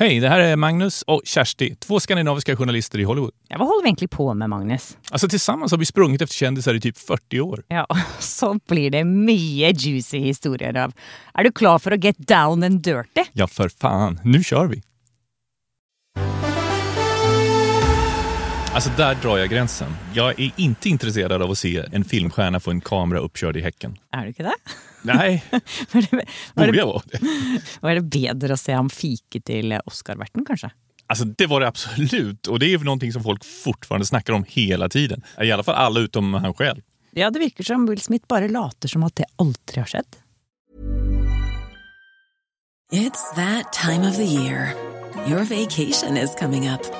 Hej, det här är Magnus och Kersti, två skandinaviska journalister i Hollywood. Ja, vad håller vi egentligen på med, Magnus? Alltså tillsammans har vi sprungit efter kändisar i typ 40 år. Ja, så blir det mycket juicy historier av. Är du klar för att get down and dirty? Ja, för fan. Nu kör vi! Alltså där drar jag gränsen. Jag är inte intresserad av att se en filmstjärna få en kamera uppkörd i häcken. Är du inte det? Nej, Var det, var borde det, jag vara det? var det bättre att se ham fike till Oscarverten kanske? Alltså det var det absolut. Och det är ju någonting som folk fortfarande snackar om hela tiden. I alla fall alla utom han själv. Ja, det virker som Will Smith bara later som att det aldrig har skett. It's that time of the year. Your vacation is coming up.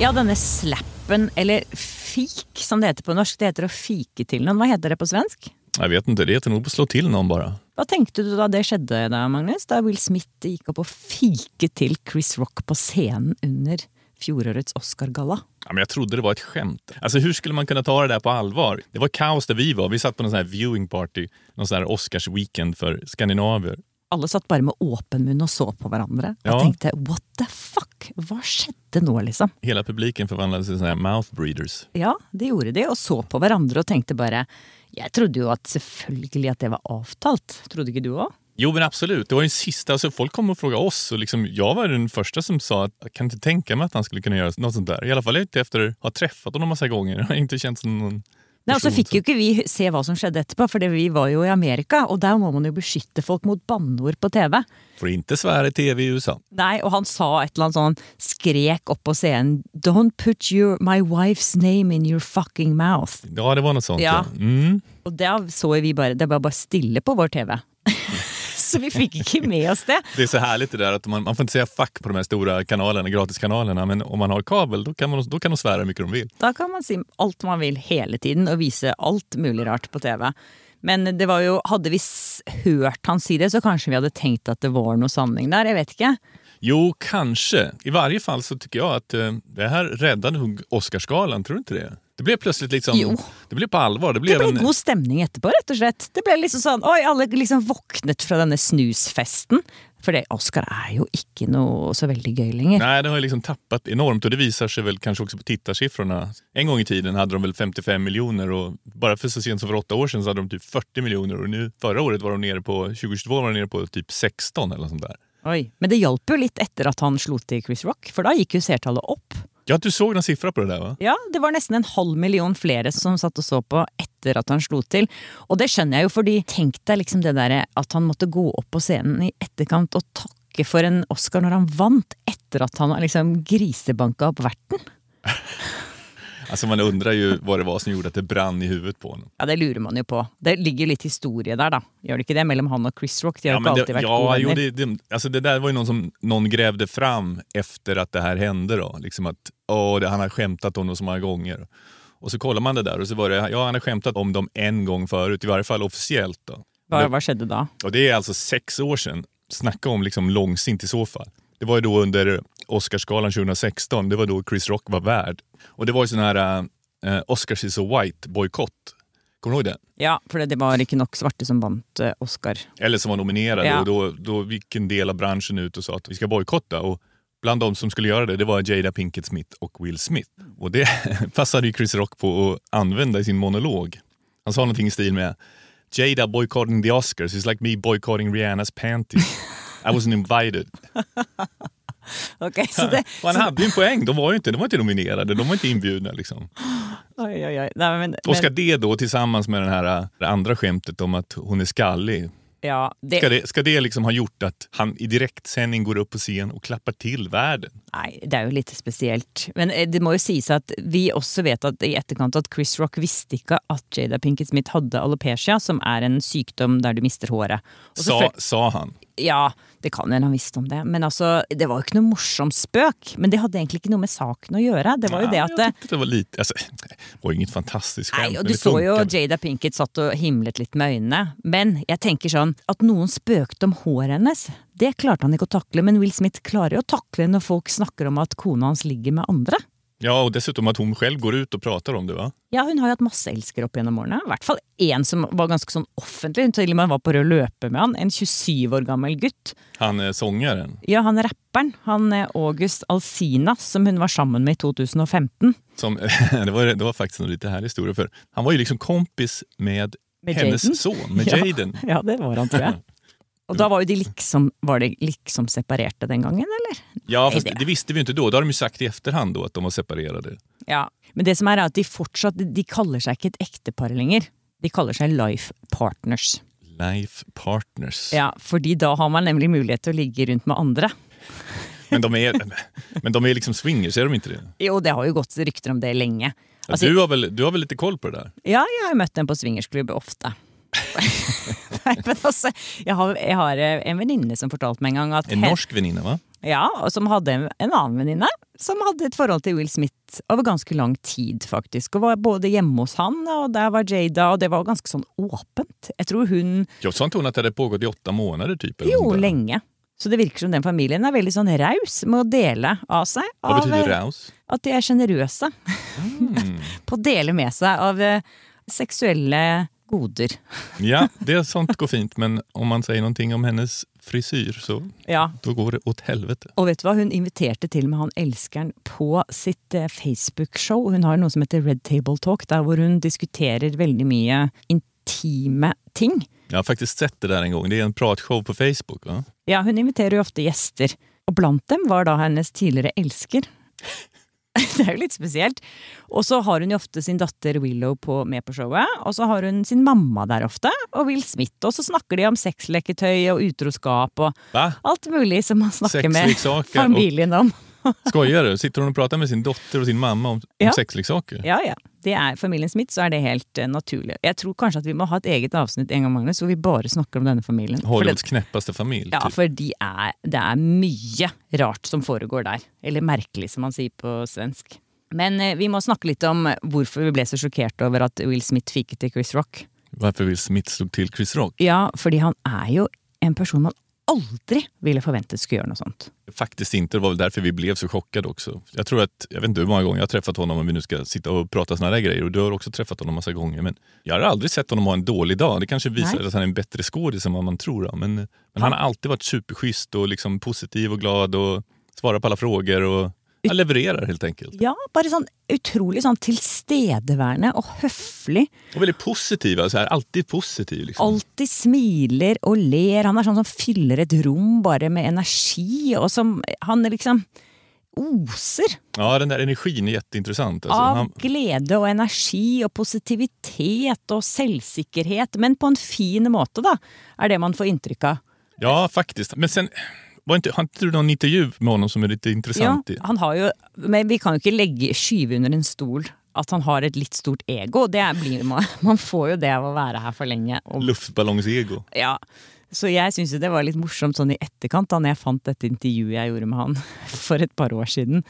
Ja, denne slappen, eller fik som det heter på norsk, det heter att fike till någon. Vad heter det på svensk? Jag vet inte, det heter nog att slå till någon bara. Vad tänkte du da det skedde, da, Magnus? Da Will Smith gikk opp og fike til Chris Rock på scenen under fjorårets Oscar-galla? Ja, men jag trodde det var ett skämt. Alltså hur skulle man kunna ta det där på allvar? Det var kaos där vi var. Vi satt på någon sån här viewing party, någon sån här Oscars-weekend för skandinaver. Alle satt bare med åpen munn og så på hverandre og Ja. tenkte what the fuck? Hva skjedde nå, liksom? Hela publiken förvandlades till såna mouth breeders. Ja, det gjorde de, og så på hverandre og tenkte bare Jeg trodde jo at selvfølgelig at det var avtalt. Trodde ikke du òg? Jo men absolut, det var den sista. Alltså, folk kom och frågade oss och liksom, jag var den första som sa att jag kan inte tänka mig att han skulle kunna göra något sånt där. I alla fall inte efter att ha träffat honom massa gånger. Jag har inte känt som någon Nei, og så fikk jo ikke vi se hva som skjedde etterpå, for vi var jo i Amerika, og der må man jo beskytte folk mot banneord på TV. Får inte svära i tv i USA. Nei, og han sa et eller annet sånn, skrek opp på scenen Don't put your, my wife's name in your fucking mouth. Ja, det var något sånt. Ja. Mm. Og det så vi bare, det var bare stille på vår TV. Så vi ikke med oss det. Det är så härligt det där att man, man får inte säga fuck på de här stora kanalerna, gratiskanalerna. Men om man har kabel då kan, man, då kan de svära hur mycket de vill. Da kan man si alt man vil hele tiden og vise alt mulig rart på TV. Men det var jo, hadde vi hørt han si det, så kanskje vi hadde tenkt at det var noe sanning der. Jeg vet ikke. Jo, kanske. I varje fall så tycker jag att eh, det här räddade Oscarsgalan, tror du inte det? Det blev plötsligt liksom, Jo. det blev på allvar. Det Det blev ble en, god stemning etterpå, rett og slett. Det ble liksom sånn, oi, alle liksom våknet fra denne snusfesten. For det, Oscar er jo ikke noe så veldig gøy lenger. Nej, det har ju liksom tappat enormt och det visar sig väl kanske också på tittarsiffrorna. En gång i tiden hade de väl 55 miljoner och bara för så sent som för åtta år sedan så hade de typ 40 miljoner och nu förra året var de nere på, 2022 var de nere på typ 16 eller sånt där. Oi. Men det hjalp jo litt etter at han slo til Chris Rock, for da gikk jo seertallet opp. Ja, du såg någon siffra på det där va? Ja, det var nästan en halv miljon fler som satt och såg på efter att han slog till. Och det känner jag ju, för tänk dig liksom det där att han måste gå upp på scenen i efterkant och tacka för en Oscar när han vann, efter att han har liksom grisebanka upp verten. Alltså man undrar ju vad det var som gjorde att det brann i huvudet på honom. Ja, det lurer man jo på. Det ligger litt historie der, da. Gjør det ikke det? Mellom han og Chris Rock. De har men ikke det, alltid vært ja, jo, det, det, alltså det där var ju någon som någon grävde fram efter att det här hände. Då. Liksom att åh, det, han har skämtat om dem så många gånger. Och så kollar man det där och så var det, ja han har skämtat om dem en gång förut, i varje fall officiellt. Då. Hva, hva skjedde da? Och det är alltså sex år sedan. Snacka om liksom långsint i så fall. Det var ju då under Oscarsgalan 2016, det var då Chris Rock var värd. Och det var ju sån här uh, Oscars is so white-bojkott. Kommer du ihåg det? Ja, for det, var ikke nok svarte som vant eh, Oscar. Eller som var nominerade. Ja. Och då, då gick en del av branschen ut och sa att vi ska bojkotta. Och bland de som skulle göra det, det var Jada Pinkett Smith och Will Smith. Och det passade ju Chris Rock på att använda i sin monolog. Han sa någonting i stil med Jada boycotting the Oscars is like me boycotting Rihannas panties. I wasn't invited. Ok, så det, Och han hade ju en poäng. De var ju inte, de var inte nominerade, de var inte inbjudna. Liksom. oi, oi, oi. Nei, men, Och ska men, det då tillsammans med den här, det andra skämtet om att hon är skallig Ja, det, Ska det, ska det liksom ha gjort att han i direktsändning går upp på scen och klappar till världen? Nei, det er jo litt spesielt. Men eh, det må jo sies at vi også vet at i etterkant at Chris Rock visste ikke at Jada Pinkett Smith hadde alopecia, som er en sykdom der du mister håret. Sa, selvføl- sa han. Ja, det kan hende han visste om det. Men altså, det var jo ikke noe morsom spøk. Men det hadde egentlig ikke noe med saken å gjøre. Det var jo det at jag tyckte det var lite... Alltså, det var inget fantastiskt skämt. Nei, og du det så jo. Jada Pinkett satt og himlet litt med øynene. Men jeg tenker sånn, at noen spøkte om håret hennes, det klarte han ikke å takle. Men Will Smith klarer jo å takle når folk snakker om at kona hans ligger med andre. Ja, och dessutom att hon själv går ut och pratar om det va? Ja, hun har jo hatt masse elskere opp gjennom årene. I hvert fall én som var ganske sånn offentlig. Hun til og med var på rød løper med han. En 27 år gammel gutt. Han är sångaren. Ja, han rapperen. Han er August Alsina, som hun var sammen med i 2015. Som, det, var, det var faktiskt en lite härlig historia för han var ju liksom kompis med, Med hennes Jaden? son, med Ja. Jaden. Ja, det var han, tror jeg. Og da var jo de liksom, var de liksom separerte den gangen, eller? Ja, fast det- det visste vi ju inte då. Det har de ju sagt i efterhand då att de var separerade. Ja. Men det som er, er at de fortsatt De kaller seg ikke et ektepar lenger. De kaller seg life partners. Life partners. Ja, fordi da har man nemlig mulighet til å ligge rundt med andre. Men, de är, men de är liksom swingers, är de inte det? Jo, det har jo gått rykter om det lenge. Altså, du, har väl, du har väl lite koll på det där? Ja, jeg har møtt dem på swingersklubb ofte. Nei, men altså, jeg har, jeg har eh, en venninne som fortalte meg en gang at En norsk väninna va? Ja, og som hadde en, en annen venninne som hadde et forhold til Will Smith over ganske lang tid, faktisk. Og var både hjemme hos han, og der var Jada, og det var ganske sånn åpent. Jeg tror hun Jag sa inte hon att det hade pågått i åtta månader typ? Jo, lenge. Så det virker som den familien er veldig sånn raus med å dele av seg. Av, betyder eh, raus? At de er sjenerøse på å dele med seg av eh, seksuelle goder. Ja, det sånt går fint, men om man säger någonting om hennes frisyr så Ja, då går det åt helvete. Og vet du hva, hun inviterte til og med han elskeren på sitt eh, Facebook-show. Hun har noe som heter Red Table Talk, der hvor hun diskuterer veldig mye intime ting. Jag har faktiskt sett det där en gång. Det är en pratshow på Facebook va? Ja, hun inviterer jo ofte gjester. Og blant dem var da hennes tidligere elsker. Det er jo litt spesielt. Og så har hun jo ofte sin datter Willow på, med på showet. Og så har hun sin mamma der ofte, og Will Smith. Og så snakker de om sexleketøy og utroskap og Va? alt mulig som man snakker med och- familien om. Skojar du? Sitter hon och pratar med sin dotter och sin mamma om, om Ja. sexleksaker? Ja, ja. Det er familien Smith, så er det helt eh, naturlig. Jeg tror kanskje at vi må ha et eget avsnitt en gang, Magnus, hvor vi bare snakker om denne familien. Hollywoods knäppaste familj. ja, typ. for de er, det er mye rart som foregår der. Eller merkelig, som man sier på svensk. Men eh, vi må snakke litt om hvorfor vi ble så sjokkert over at Will Smith fiket til Chris Rock. Varför Will Smith slog till Chris Rock? Ja, fordi han er jo en person man aldri ville forventet skulle gjøre noe sånt. Faktiskt inte. Det var väl därför vi blev så chockade också. Jag tror att, jag vet inte hur många gånger jag har träffat honom om vi nu ska sitta och prata såna där grejer. Och du har också träffat honom massa gånger. Men jag har aldrig sett honom ha en dålig dag. Det kanske visar Nej. att han är en bättre skådis än vad man tror. Då. Men, men han har alltid varit superschysst och liksom positiv och glad och svarar på alla frågor. Och han levererar helt enkelt. Ja, bare sånn utrolig sånn tilstedeværende og høflig. Och väldigt positiv. Här, alltid positiv. Liksom. alltid smiler og ler. Han er sånn som fyller et rom bare med energi, og som Han liksom oser Ja, den där energin är jätteintressant. Alltså, av han, glede og energi og positivitet og selvsikkerhet, men på en fin måte, da, er det man får inntrykk av. ja, faktiskt. Men sen, var inte, har inte du någon intervju med honom som är lite Ja, intressant? i? han har jo, men vi kan jo ikke legge skyve under en stol at han har et litt stort ego. Det blir, man, man får jo det av være her for lenge. Og Luftballongsego. Ja, så jeg syns det var litt morsomt sånn i etterkant, da når jeg fant dette intervjuet jeg gjorde med han for et par år siden,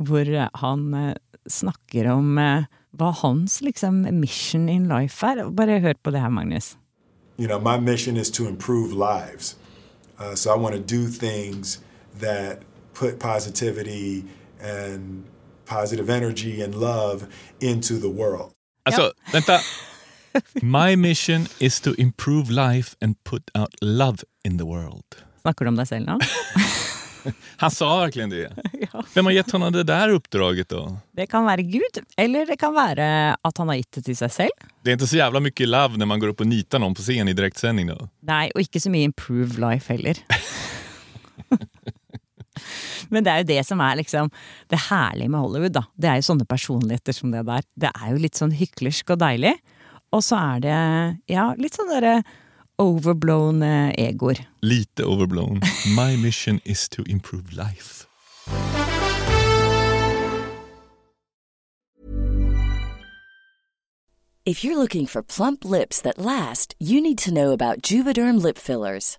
hvor eh, han eh, snakker om eh, hva hans liksom mission in life er. Bare hør på det her, Magnus. You know, my mission is to improve lives. Uh, so I want to do things that put positivity and positive energy and love into the world. Alltså, vänta. My mission is to improve life and put out love in the world. Snakker du om deg selv nå? Han sa verkligen det. Vem har gett honom det där uppdraget då? Det kan være Gud, eller det kan være at han har gitt det til seg selv. Det är inte så jävla mycket love när man går upp och nitar någon på scen i direktsändning då. Nei, og ikke så mye improve life heller. Men det er jo det som er liksom det herlige med Hollywood, da. Det er jo sånne personligheter som det der. Det er jo litt sånn hyklersk og deilig. Og så er det ja, litt sånn derre overblown eh, egoer. Lite overblown. My mission is to improve life. If you're looking for plump lips that last, you need to know about Juvederm lip fillers.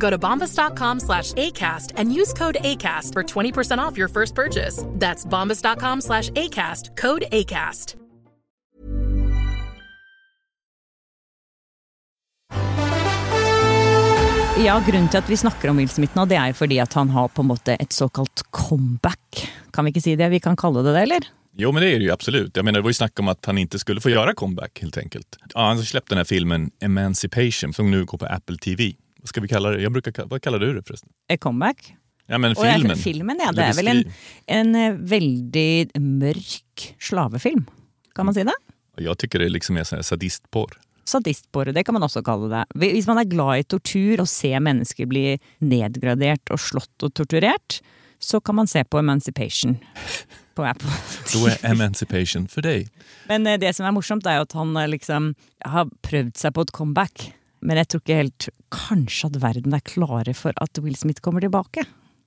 Go to bombas.com slash ACAST and use code ACAST for 20% off your first purchase. That's bombas.com slash ACAST, code ACAST. Ja, Grunnen til at vi snakker om Will Smith nå, det er jo fordi at han har på en måte et såkalt comeback. Kan vi ikke si det? Vi kan kalle det det, eller? Jo, men det är det ju absolut. Jag menar, det var ju snack om att han inte skulle få göra comeback helt enkelt. Ja, han släppte den här filmen Emancipation som nu går på Apple TV. Vad ska vi kalla det? Jag brukar, vad kallar du det förresten? A comeback? Ja, men Og jeg- filmen. filmen ja, det er vel en, en eh, veldig mørk slavefilm. Kan man si det? Jag tycker det liksom är sadistporr. Sadistporre, det kan man også kalle det. Hvis man er glad i tortur og ser mennesker bli nedgradert og slått og torturert, så kan man se på Emancipation på Apple. Då är Emancipation för dig. Men eh, det som er morsomt, er jo at han eh, liksom har prøvd seg på et comeback. Men jag tror inte helt kanske att världen är klar för att Will Smith kommer tillbaka.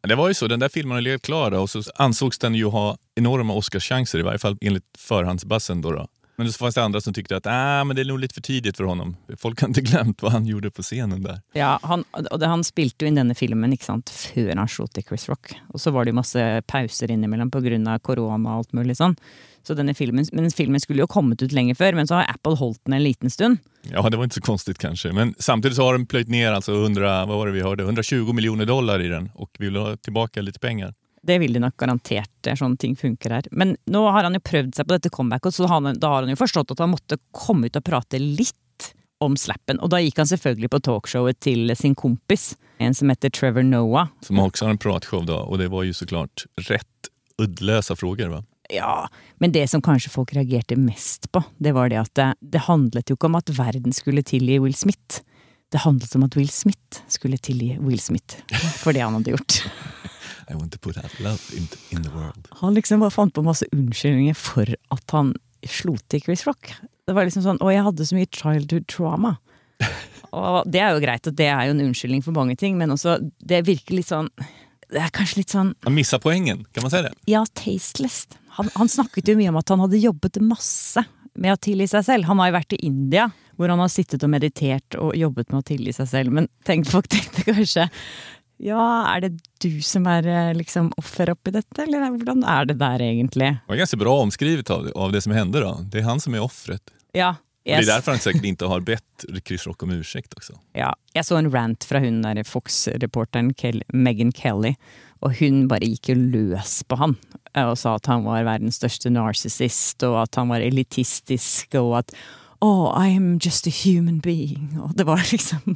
Det var ju så, den där filmen har legat klar och så ansågs den ju ha enorma Oscarschanser, i varje fall enligt förhandsbassen. Då då. Men så fanns det andra som tyckte att ah, men det är nog lite för tidigt för honom. Folk har inte glömt vad han gjorde på scenen där. Ja, han, det, han spilte jo inn denne filmen ikke sant, før han slo til Chris Rock. Og så var det jo masse pauser innimellom pga. korona og alt mulig sånn. Så denne filmen, men filmen skulle jo kommet ut lenge før, men så har Apple holdt den en liten stund. Ja, det var inte så konstigt kanske. Men samtidigt så har de plöjt ner alltså 100, vad var det vi hörde, 120 miljoner dollar i den och vill ha tillbaka lite pengar. Det vil de nok garantert, det er sånne ting funker her. Men nå har han jo prøvd seg på dette comebacket, så han, da har han jo forstått at han måtte komme ut og prate litt om slappen. Og da gikk han selvfølgelig på talkshowet til sin kompis, en som heter Trevor Noah. Som också har en pratshow då och det var ju såklart rätt uddlösa frågor va? Ja, men det som kanskje folk reagerte mest på, det var det at det, det handlet jo ikke om at verden skulle tilgi Will Smith. Det handlet om at Will Smith skulle tilgi Will Smith for det han hadde gjort. I want to put that love in, in the world. Han liksom bare fant på masse unnskyldninger for at han slo til Chris Rock. Det var liksom sånn 'Å, jeg hadde så mye childhood trauma'. Og det er jo greit, og det er jo en unnskyldning for mange ting, men også det virker litt sånn Det er kanskje litt sånn Han missar poängen, kan man säga det? Ja, tasteless. Han, han snakket jo mye om at han hadde jobbet masse med å tilgi seg selv. Han har jo vært i India, hvor han har sittet og meditert og jobbet med å tilgi seg selv. Men tenk, folk tenkte kanskje Ja, er det du som er eh, liksom offer oppi dette, eller hvordan er det der egentlig? Det var ganska bra omskrivet av, av det som hände då. Det är han som är offret. Ja, Och jeg, Det är därför han säkert inte har bett Chris Rock om ursäkt också. ja, jeg så en rant fra hun der Fox-reporteren Kel Megan Kelly, og hun bare gikk jo løs på han. eh, Og sa at han var verdens største narcissist, og at han var elitistisk, og at Oh, I am just a human being. Og det var liksom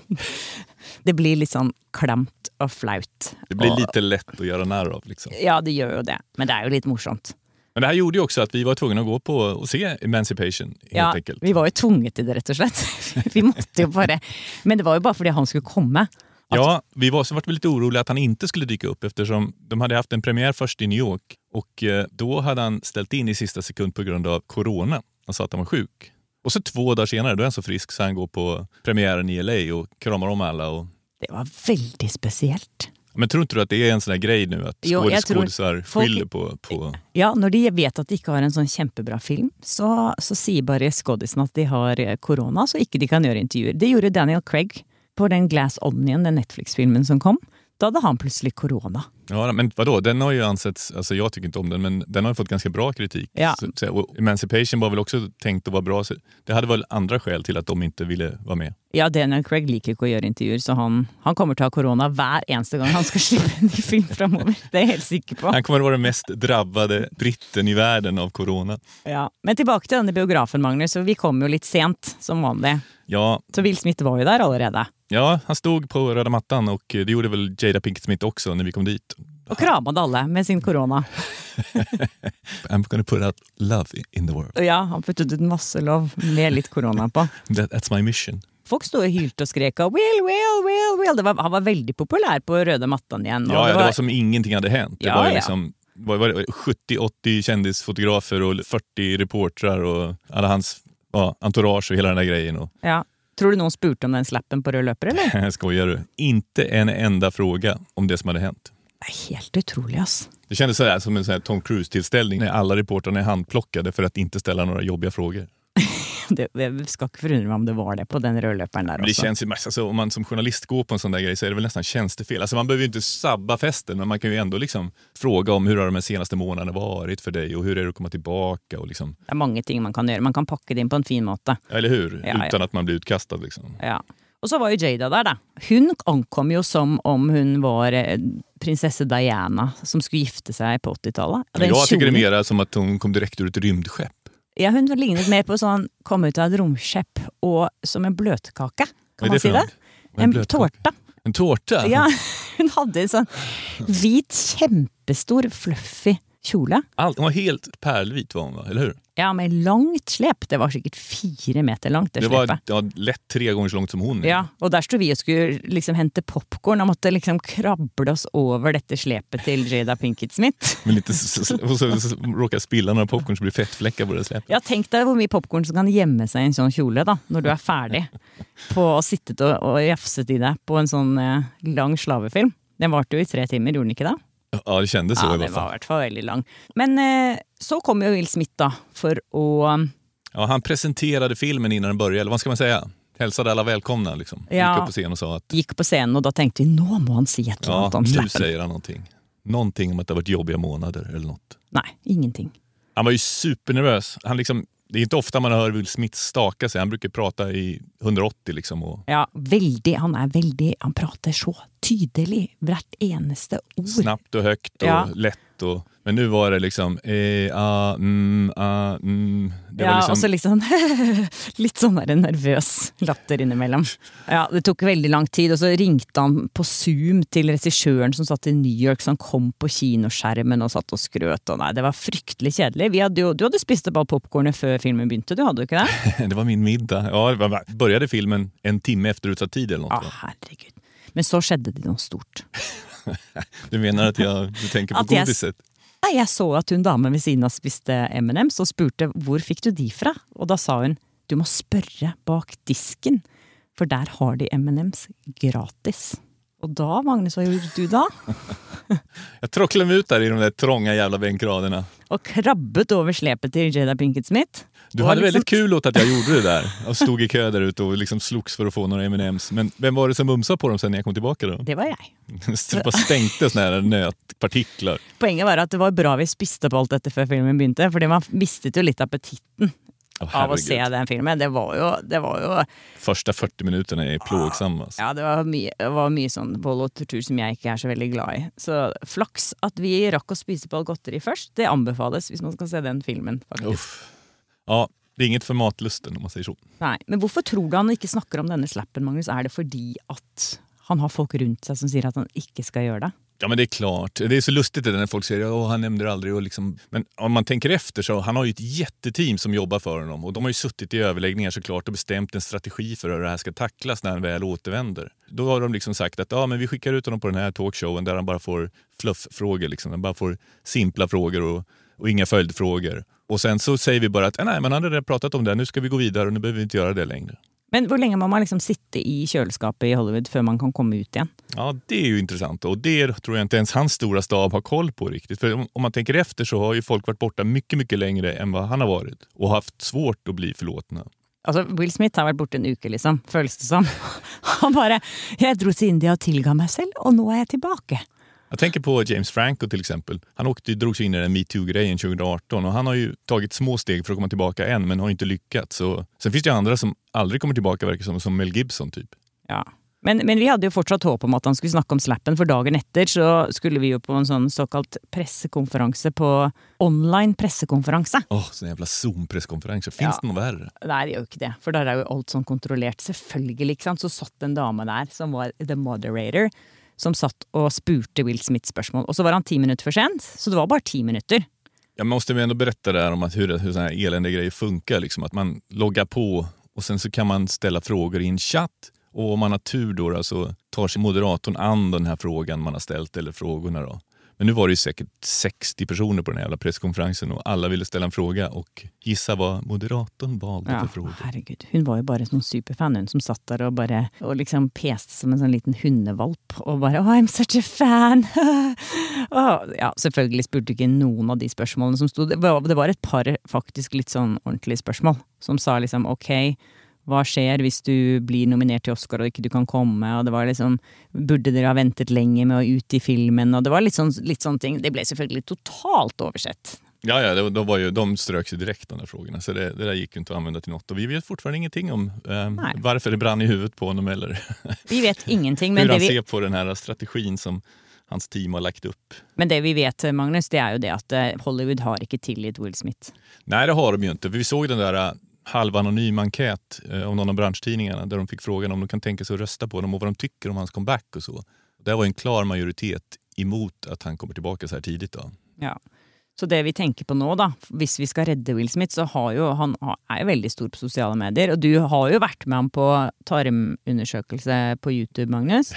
Det blir sånn klamt og flaut. Det blir og, lite lätt att göra narr av. Liksom. Ja, det gjør jo det. Men det er jo litt morsomt. Men det här gjorde ju också att vi var tvungna att gå på och se Emancipation helt Ja, enkelt. vi var jo tvunget til det, rett og slett. Vi måtte jo bare Men det var jo bare fordi han skulle komme. Ja, vi var så vart vi lite oroliga att han inte skulle dyka upp eftersom de hade haft en premiär först i New York och eh, då hade han ställt in i sista sekund på grund av corona. Han sa att han var sjuk. Och så två dagar senare, då är han så frisk så han går på premiären i LA och kramar om alla. Och... Det var väldigt speciellt. Men tror inte du att det är en sån där grej nu att skådisar folk- skyller på, på... Ja, når de vet at de ikke har en sånn kjempebra film, så, så sier bare skådisen at de har eh, korona, så ikke de kan gjøre intervjuer. Det gjorde Daniel Craig på den Glass Onion, den Netflix-filmen som kom. Da hadde han plutselig korona. Ja, men vadå, den har ju ansetts, alltså jag tycker inte om den, men den har ju fått ganska bra kritik. Ja. Så, och Emancipation var väl också tänkt att vara bra, det hade väl andra skäl till att de inte ville vara med. Ja, Daniel Craig liker ikke å gjøre intervjuer, så han, han kommer korona hver eneste gang han skal slippe en ny film framover. Det er jeg helt sikker på. Han kommer att vara den mest drabbade britten i världen av corona. Ja. Men tilbake til denne biografen, Magnus. Vi kom jo litt sent, som vanlig. Ja, Så Will Smith var jo der allerede. Ja, han stod på röda mattan och det gjorde väl Jada Pinkett Smith också när vi kom dit. Og kramade alle med sin korona. I'm gonna put out love in the world. Ja, han puttet ut masse lov med litt korona på. That, that's my mission. Folk sto og hylte og skrek og Will, Will, Will, Will. Det var, han var veldig populær på røde mattan igjen. og Ja, ja, det var- var som ingenting hade hänt. Det Ja, var ju liksom var, var 70-80 kändisfotografer och 40 reportrar och alla hans ja, entourage och hela den där grejen. Och, ja. Tror du noen spurte om den slappen på løper, eller? skojar du? Inte en enda fråga om det som hade hänt. Helt utrolig, ass. Det kändes sådär som en sån Tom Cruise-tillställning när alla reportrarna är handplockade för att inte ställa några jobbiga frågor. Det, det skal ikke forundre meg om det var det på den rødløperen der Men det også. känns ju, alltså, om man som journalist går på en sån där grej så är det väl nästan tjänstefel. Alltså, man behöver ju inte sabba festen men man kan ju ändå liksom fråga om hur har de här senaste månaderna varit för dig och hur är det att komma tillbaka? Och liksom, Det er mange ting man kan gjøre. Man kan pakke det inn på en fin måte. eller hur? Ja, ja. Utan att man blir utkastad. Liksom. Ja. Og så var jo Jada der, da. Hun ankom jo som om hun var eh, prinsesse Diana som skulle gifte seg på 80-tallet. Og den Jag tycker det är mer som att hon kom direkt ur ett rymdskepp. Ja, hun lignet mer på sånn kom ut av et romskip og som en bløtkake. Kan man si det? En blötkaka? tårta. En tårta? Ja, hun hadde en sånn hvit, kjempestor, fluffy kjole. Allt, hon var helt pärlvit var hon va? Eller hur? Ja, med langt slep. Det var sikkert fire meter langt, det, Det var ja, lätt tre gånger så långt som hon. är. Ja, og der sto vi og skulle liksom hente popkorn og måtte liksom krable oss over dette slepet til Jada Pinkett Smith. Men lite, och så, så, råkar spilla några popcorn så blir fettfläckar på det släpet. Ja, Tenk deg hvor mye popkorn som kan gjemme seg i en sånn kjole da, når du er ferdig på sittet og, og jafset i deg på en sånn eh, lang slavefilm. Den varte jo i tre timer, gjorde den ikke det? Ja, det kändes så Ja, i alla den var i fall. hvert fall veldig lang. Men eh, så kom jo Will Smith da, for å Ja, han presenterade filmen innan den började, eller vad ska man säga? Hälsade alla välkomna liksom. Ja. Gick upp på scen och sa att gikk på scenen, og da tenkte vi nå må han si et eller ja, om nu slappen. säger han någonting. Någonting om att det har varit jobbiga månader eller något. Nei, ingenting. Han var ju supernervös. Han liksom, det är inte ofta man hör Will Smith staka sig. Han brukar prata i 180 liksom. Och Ja, veldig, Han er veldig Han prater så tydelig. Hvert eneste ord. snabbt och högt och Ja. lätt. Och, men nu var det liksom eh, ah, mm, ah, mm. Ja, liksom, og så litt sånn Litt sånn der nervøs latter innimellom. Ja, Det tok veldig lang tid, og så ringte han på Zoom til regissøren som satt i New York, så han kom på kinoskjermen og satt og skrøt. Og nei, det var fryktelig kjedelig. Vi hadde jo, du hadde spist opp all popkornet før filmen begynte, du hadde jo ikke det? det var min middag. Ja, det var, började filmen en timme efter utsatt tid eller något? Ja, va? herregud. Men så skjedde det noe stort. Du menar att jag, du tänker på Att godiset? Nei, Jeg så at hun damen ved siden av spiste M&M's og spurte hvor fikk du de fra. Og da sa hun du må spørre bak disken, for der har de M&M's gratis. Og da, Magnus, hva gjorde du da? Jag tråcklade mig ut där i de där trånga jävla bänkraderna. Og krabbet over slepet til Jada Pinkett Smith. Du hade liksom- väldigt kul åt att jag gjorde det där. Och stod i kö där ute och liksom slogs för att få några M&M's. Men vem var det som mumsade på dem sen när jag kom tillbaka då? Det var jeg. Så det bara stänkte såna här nötpartiklar. Poenget var at det var bra vi spiste på alt dette før filmen begynte, fordi man mistet jo litt appetitten Åh, av å se den filmen. Det var jo, det var jo Första 40 minuterna är plågsamma. Alltså. Ja, det var mye, det var mye sånn vold og tortur som jeg ikke er så veldig glad i. Så flaks at vi rakk å spise på all godteri først. Det anbefales hvis man skal se den filmen. faktisk. Uff. Ja, det är inget för matlusten om man säger så. Nei, Men hvorfor tror du han ikke snakker om denne slappen, Magnus? Er det fordi at han har folk rundt seg som sier at han ikke skal gjøre det? Ja men det är klart. Det är så lustigt det när folk säger att han nämner det aldrig. Och liksom, men om man tänker efter så han har ju ett jätteteam som jobbar för honom och de har ju suttit i överläggningar såklart och bestämt en strategi för hur det här ska tacklas när han väl återvänder. Då har de liksom sagt att ja, men vi skickar ut honom på den här talkshowen där han bara får flufffrågor, liksom. han bara får simpla frågor och, och inga följdfrågor. Och sen så säger vi bara att nej, men han har redan pratat om det, nu ska vi gå vidare och nu behöver vi inte göra det längre. Men hur länge må man liksom sitta i kjøleskapet i Hollywood før man kan komma ut igen? Ja, det är ju intressant och det tror jag inte ens hans stora stab har koll på riktigt. För om man tänker efter så har ju folk varit borta mycket, mycket längre än vad han har varit och haft svårt att bli förlåtna. Altså, Will Smith har varit borta en uke, liksom, føles det som. Han bare 'Jeg dro til India og tilga meg selv, og nå er jeg tilbake'. Jag tänker på James Franco till exempel. Han åkte, drog sig in i den metoo-grejen 2018 och han har ju tagit små steg för att komma tillbaka än men har inte lyckats. Och sen finns det andra som aldrig kommer tillbaka verkar som, som Mel Gibson typ. Ja. Men, men vi hade ju fortsatt hopp om att han skulle snacka om slappen, för dagen efter så skulle vi ju på en sån så kallad presskonferens på online presskonferens. Åh, oh, sån jävla Zoom-presskonferens. Finns ja. det något värre? Nej, det gör ju inte det. För där är ju allt sån kontrollerat. Självklart, så satt en dam där som var the moderator som satt och spurte Will Smith spørsmål. Och så var han tio minuter för sent, så det var bara tio minuter. Jag måste ändå berätta där om att hur, hur sådana här eländiga grejer funkar. Liksom. Att man loggar på och sen så kan man ställa frågor i en chatt. Och om man har tur då, då så tar sig moderatorn an den här frågan man har ställt eller frågorna. Då. Men nu var det ju säkert 60 personer på den här jävla presskonferensen och alla ville ställa en fråga och gissa vad moderatorn valde ja, för frågor. Herregud, hon var ju bara en superfan hon som satt där och bara och liksom peste som en sån liten hundevalp och bara oh, I'm such a fan. och, ja, selvfølgelig spurte ikke noen av de spørsmålene som stod. Det var, det var et par faktisk litt sånn ordentlige spørsmål som sa liksom ok hva skjer hvis du blir nominert til Oscar og ikke du kan komme? Og det var liksom Burde dere ha ventet lenge med å ut i filmen? Og det var litt sånn, litt sånn ting. Det ble selvfølgelig totalt oversett. Ja, ja det, var ju, de strök sig direkt de där frågorna. Så det, det där gick inte att använda till något. Och vi vet fortfarande ingenting om eh, varför det brann i huvudet på honom eller vi vet ingenting, men hur han vi... ser på den här strategin som hans team har lagt upp. Men det vi vet, Magnus, det är ju det att eh, Hollywood har inte tillit Will Smith. Nej, det har de ju inte. Vi såg den där halvanonym enkät eh, om någon av branschtidningarna där de fick frågan om de kan tänka sig att rösta på honom och vad de tycker om hans comeback och så. Det var en klar majoritet emot att han kommer tillbaka så här tidigt. Då. Ja. Så det vi tenker på nå, da, hvis vi skal redde Will Smith, så har jo han er jo veldig stor på sosiale medier. Og du har jo vært med ham på tarmundersøkelse på YouTube, Magnus.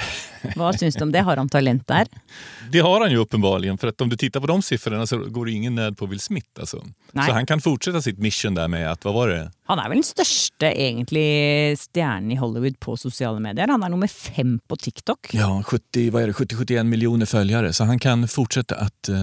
Hva syns du om det? Har han talent der? Det har han ju uppenbarligen. För att om du tittar på de siffrorna så går det ingen nöd på Will Smith. Alltså. Så han kan fortsätta sitt mission där med att, vad var det? Han är väl den största egentlig stjernen i Hollywood på sociala medier. Han är nummer fem på TikTok. Ja, 70-71 miljoner följare. Så han kan fortsätta att uh,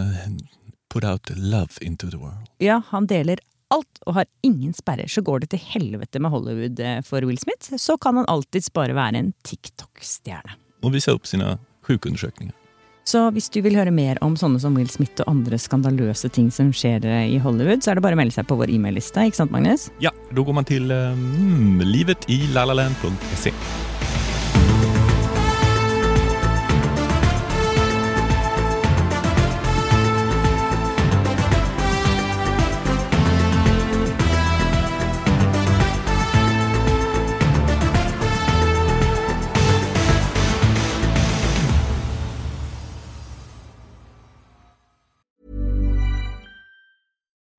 Put out love into the world. Ja, han deler alt og har ingen sperrer. Så går det til helvete med Hollywood eh, for Will Smith, så kan han alltids bare være en TikTok-stjerne. Og vise opp sine sjukundersøkninger. Så hvis du vil høre mer om sånne som Will Smith og andre skandaløse ting som skjer eh, i Hollywood, så er det bare å melde seg på vår e-mail-liste, ikke sant, Magnus? Ja, da går man til um, livet